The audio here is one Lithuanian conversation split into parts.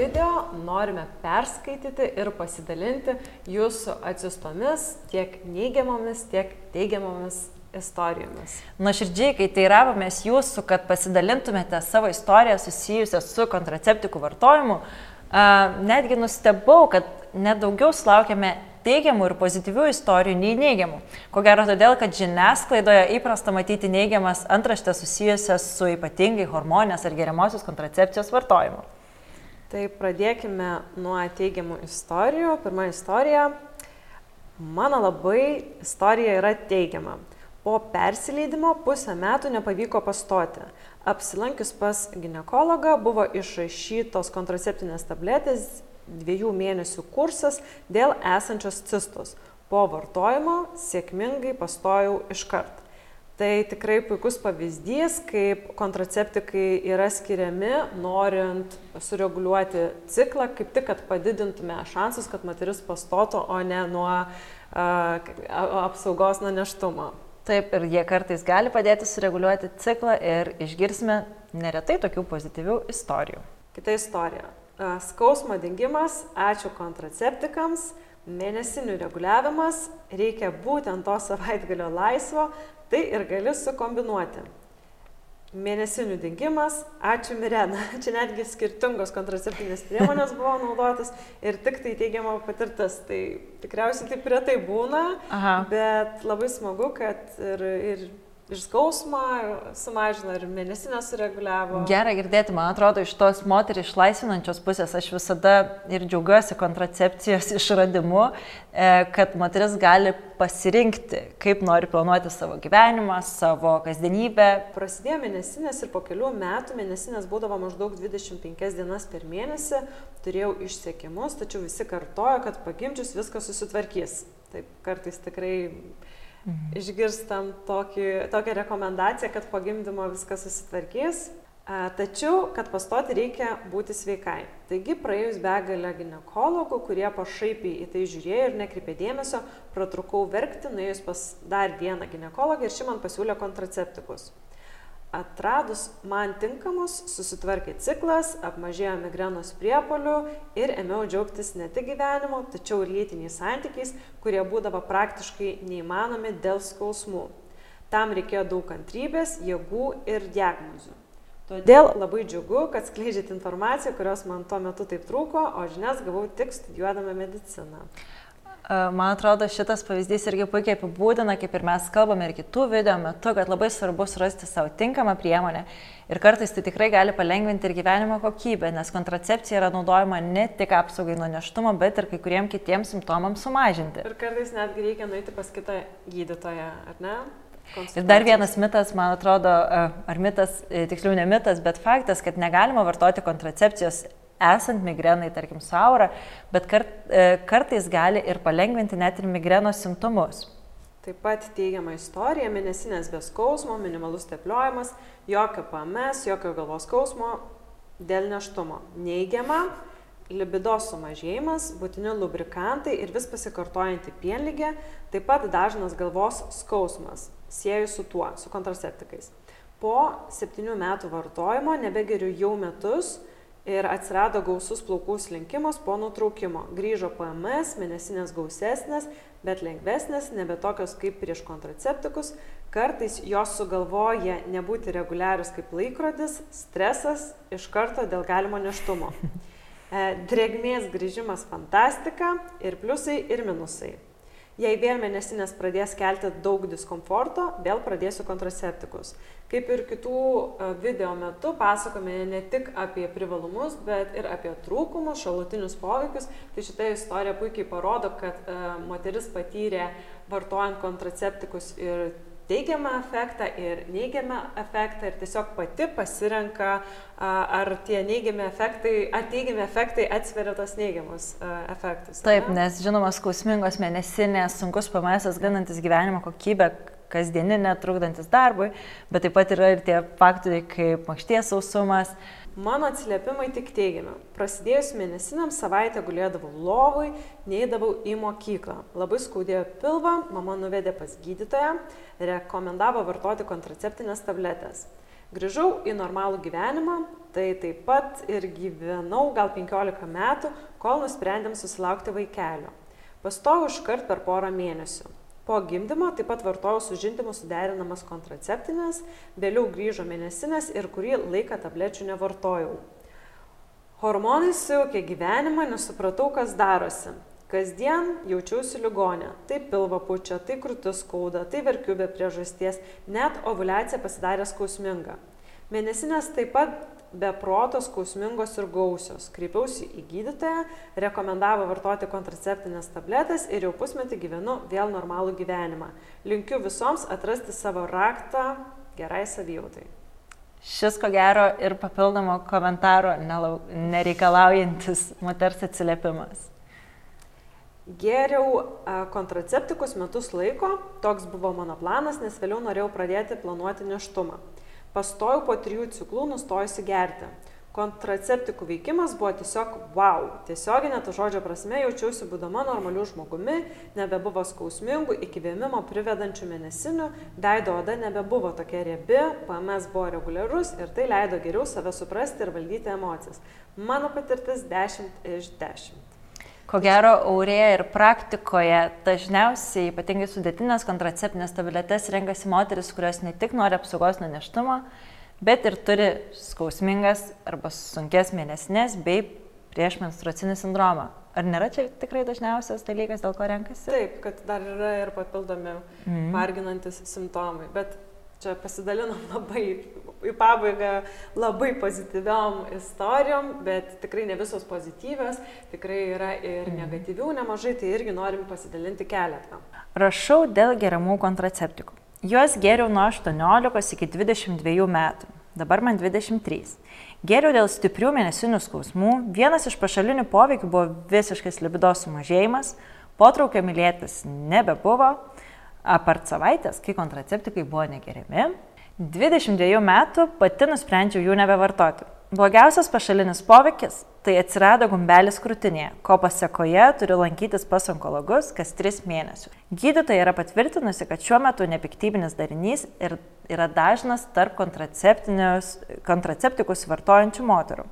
video norime perskaityti ir pasidalinti jūsų atsiustomis tiek neigiamomis, tiek teigiamomis istorijomis. Nuoširdžiai, kai teiravomės jūsų, kad pasidalintumėte savo istoriją susijusią su kontraceptikų vartojimu, netgi nustebau, kad nedaugiau sulaukėme teigiamų ir pozityvių istorijų nei neigiamų. Ko gero todėl, kad žiniasklaidoje įprasta matyti neigiamas antraštės susijusias su ypatingai hormonės ar geriamosios kontracepcijos vartojimu. Tai pradėkime nuo teigiamų istorijų. Pirma istorija. Mano labai istorija yra teigiama. Po persileidimo pusę metų nepavyko pastoti. Apsilankius pas gynekologą buvo išrašytos kontraceptinės tabletės dviejų mėnesių kursas dėl esančios cistos. Po vartojimo sėkmingai pastojau iškart. Tai tikrai puikus pavyzdys, kaip kontraceptikai yra skiriami, norint sureguliuoti ciklą, kaip tik, kad padidintume šansus, kad moteris pastotų, o ne nuo uh, apsaugos nuo neštumo. Taip, ir jie kartais gali padėti sureguliuoti ciklą ir išgirsime neretai tokių pozityvių istorijų. Kita istorija skausmo dingimas, ačiū kontraceptikams, mėnesinių reguliavimas, reikia būtent to savaitgalio laisvo, tai ir gali sukombinuoti. Mėnesinių dingimas, ačiū Mirena. Čia netgi skirtingos kontraceptinės priemonės buvo naudotas ir tik tai teigiama patirtis. Tai tikriausiai taip retai būna, Aha. bet labai smagu, kad ir, ir ir skausmą sumažino, ir mėnesinę sureguliavo. Gerai girdėti, man atrodo, iš tos moterį išlaisvinančios pusės aš visada ir džiaugiuosi kontracepcijos išradimu, e, kad moteris gali pasirinkti, kaip nori planuoti savo gyvenimą, savo kasdienybę. Prasidėjo mėnesinės ir po kelių metų mėnesinės būdavo maždaug 25 dienas per mėnesį, turėjau išsiekimus, tačiau visi kartojo, kad pagimdžius viskas susitvarkys. Taip kartais tikrai mhm. išgirstam tokį, tokią rekomendaciją, kad po gimdymo viskas susitvarkys. Tačiau, kad pastoti reikia būti sveikai. Taigi praėjus begalę gynekologų, kurie pašaipiai į tai žiūrėjo ir nekreipė dėmesio, pratrukau verkti, nuėjus pas dar vieną gynekologą ir ši man pasiūlė kontraceptikus. Atradus man tinkamus, susitvarkė ciklas, apmažėjo migrenos priepolių ir ėmiau džiaugtis ne tik gyvenimu, tačiau ir lytiniais santykiais, kurie būdavo praktiškai neįmanomi dėl skausmų. Tam reikėjo daug kantrybės, jėgų ir diagnozių. Todėl labai džiugu, kad skleidžiat informaciją, kurios man tuo metu taip trūko, o žinias gavau tik studijuodama mediciną. Man atrodo, šitas pavyzdys irgi puikiai apibūdina, kaip ir mes kalbame ir kitų video metu, kad labai svarbu surasti savo tinkamą priemonę ir kartais tai tikrai gali palengvinti ir gyvenimo kokybę, nes kontracepcija yra naudojama ne tik apsaugai nuo neštumo, bet ir kai kuriem kitiems simptomams sumažinti. Ir kartais netgi reikia nueiti pas kitą gydytoją, ar ne? Ir dar vienas mitas, man atrodo, ar mitas, e, tiksliau ne mitas, bet faktas, kad negalima vartoti kontracepcijos esant migrenai, tarkim, saura, bet kart, e, kartais gali ir palengventi net ir migrenos simptomus. Taip pat teigiama istorija, mėnesinės be skausmo, minimalus tepliojimas, jokio PMS, jokio galvos skausmo dėl neštumo. Neigiama, libido sumažėjimas, būtini lubrikantai ir vis pasikartojanti pienlygė, taip pat dažnas galvos skausmas, sieju su tuo, su kontraceptikais. Po septynių metų vartojimo nebegeriu jau metus, ir atsirado gausus plaukų slinkimas po nutraukimo. Grįžo PMS, mėnesinės gausesnės, bet lengvesnės, nebe tokios kaip prieš kontraceptikus. Kartais jos sugalvoja nebūti reguliarius kaip laikrodis, stresas iš karto dėl galimo neštumo. E, drėgmės grįžimas fantastika ir pliusai ir minusai. Jei vėl mėnesinės pradės kelti daug diskomforto, vėl pradėsiu kontraceptikus. Kaip ir kitų e, video metu pasakome ne tik apie privalumus, bet ir apie trūkumus, šalutinius poveikius. Tai šitą istoriją puikiai parodo, kad uh, moteris patyrė vartojant kontraceptikus ir teigiamą efektą ir neigiamą efektą ir tiesiog pati pasirenka, ar tie neigiami efektai, ar teigiami efektai atsveria tos neigiamus efektus. Taip, ne? nes žinoma, skausmingos mėnesinės, sunkus PMS, ganantis gyvenimo kokybę, kasdieninė, trukdantis darbui, bet taip pat yra ir tie faktoriai kaip makšties sausumas, Mano atsiliepimai tik teigiami. Prasidėjus mėnesinam savaitę gulėdavau lovui, neįdavau į mokyklą. Labai skaudėjo pilvą, mama nuvedė pas gydytoją, rekomendavo vartoti kontraceptinės tabletės. Grįžau į normalų gyvenimą, tai taip pat ir gyvenau gal 15 metų, kol nusprendėm susilaukti vaikelio. Pastojau iškart per porą mėnesių. Po gimdymo taip pat vartojau su žindimu suderinamas kontraceptinės, vėliau grįžo mėnesinės ir kurį laiką tablečių nevartojau. Hormonai sujaukė gyvenimą, nesupratau, kas darosi. Kasdien jaučiausi ligonė. Tai pilva pučia, tai krūtis skauda, tai verkiu be priežasties, net ovulacija pasidarė skausminga. Mėnesinės taip pat be protos skausmingos ir gausios. Kreipiausi į gydytoją, rekomendavo vartoti kontraceptinės tabletės ir jau pusmetį gyvenu vėl normalų gyvenimą. Linkiu visoms atrasti savo raktą gerai savijautai. Šis, ko gero, ir papildomo komentaro nereikalaujantis moters atsiliepimas. Geriau kontraceptikus metus laiko, toks buvo mano planas, nes vėliau norėjau pradėti planuoti neštumą. Pastojau po trijų ciklų nustojusi gerti kontraceptikų veikimas buvo tiesiog wow. Tiesioginė to žodžio prasme jaučiausi būdama normaliu žmogumi, nebebuvo skausmingų, iki vėmimo privedančių mėnesinių, veido oda nebebuvo tokia riebi, PMS buvo reguliarus ir tai leido geriau save suprasti ir valdyti emocijas. Mano patirtis 10 iš 10. Ko gero, aurėje ir praktikoje dažniausiai ypatingai sudėtinės kontraceptinės tabletės renkasi moteris, kurios ne tik nori apsaugos nuo neštumo, bet ir turi skausmingas arba sunkes mėnesinės bei prieš menstruacinį sindromą. Ar nėra čia tikrai dažniausias dalykas, dėl ko renkasi? Taip, kad dar yra ir papildomi mm. varginantis simptomai, bet čia pasidalinom labai į pabaigą labai pozityviom istorijom, bet tikrai ne visos pozityvios, tikrai yra ir mm. negatyvių nemažai, tai irgi norim pasidalinti keletą. Rašau dėl geramų kontraceptikų. Juos geriau nuo 18 iki 22 metų. Dabar man 23. Geriau dėl stiprių mėnesinių skausmų. Vienas iš pašalinių poveikių buvo visiškas libidos sumažėjimas, potraukio mylėtis nebebuvo, apart savaitės, kai kontraceptikai buvo negeriami. 22 metų pati nusprendžiau jų nebevartoti. Blogiausias pašalinis poveikis - tai atsirado gumbelis krūtinėje, ko pasiekoje turiu lankytis pas onkologus kas 3 mėnesius. Gydytoja yra patvirtinusi, kad šiuo metu nepiktybinis darinys yra dažnas tarp kontraceptikus vartojančių moterų.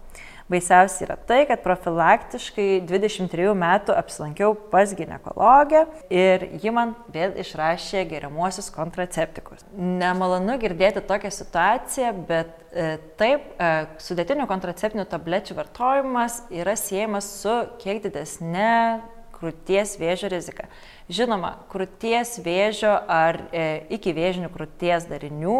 Baisiausia yra tai, kad profilaktiškai 23 metų apsilankiau pas gynekologę ir ji man vėl išrašė geriamuosius kontraceptikus. Nemalonu girdėti tokią situaciją, bet e, taip, e, sudėtinių kontraceptinių tablečių vartojimas yra siejamas su kiek didesnė krūties vėžio rizika. Žinoma, krūties vėžio ar e, iki vėžinių krūties darinių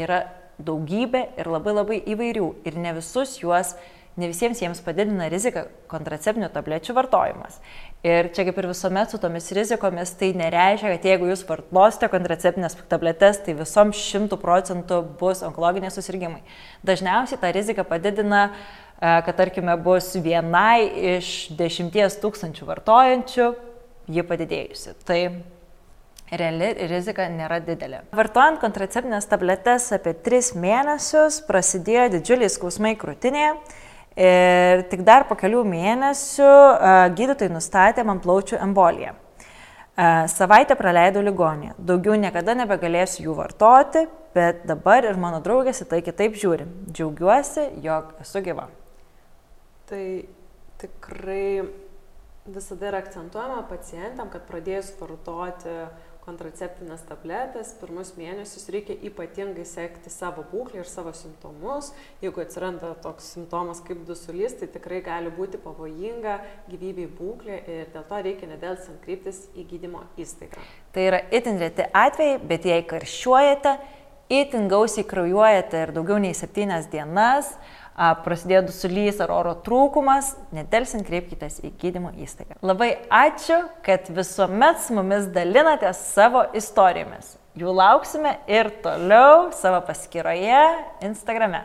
yra daugybė ir labai labai įvairių ir ne visus juos ne visiems jiems padidina riziką kontraceptinių tablečių vartojimas. Ir čia kaip ir visuomet su tomis rizikomis, tai nereiškia, kad jeigu jūs vartosite kontraceptinės tabletes, tai visom šimtų procentų bus onkologiniai susirgymai. Dažniausiai tą riziką padidina, e, kad tarkime bus vienai iš dešimties tūkstančių vartojančių ji padidėjusi. Tai reali rizika nėra didelė. Vartojant kontraceptinės tabletes apie 3 mėnesius prasidėjo didžiuliai skausmai krūtinėje Ir tik dar po kelių mėnesių gydytojai nustatė man plaučių emboliją. Savaitę praleidau ligonėje. Daugiau niekada nebegalėsiu jų vartoti, bet dabar ir mano draugės į tai kitaip žiūri. Džiaugiuosi, jog esu gyva. Tai tikrai visada yra akcentuojama pacientam, kad pradėjus vartoti kontraceptinės tabletės pirmus mėnesius reikia ypatingai sekti savo būklę ir savo simptomus. Jeigu atsiranda toks simptomas kaip dusulys, tai tikrai gali būti pavojinga gyvybei būklė ir dėl to reikia nedėlsant kryptis į gydymo įstaigą. Tai yra itin reti atvejai, bet jei karščiuojate, itin gausiai kraujuojate ir daugiau nei septynias dienas, prasidėjo dusulys ar oro trūkumas, nedelsint kreipkitės į gydymo įstaigą. Labai ačiū, kad visuomet su mumis dalinate savo istorijomis. Jų lauksime ir toliau savo paskyroje Instagrame.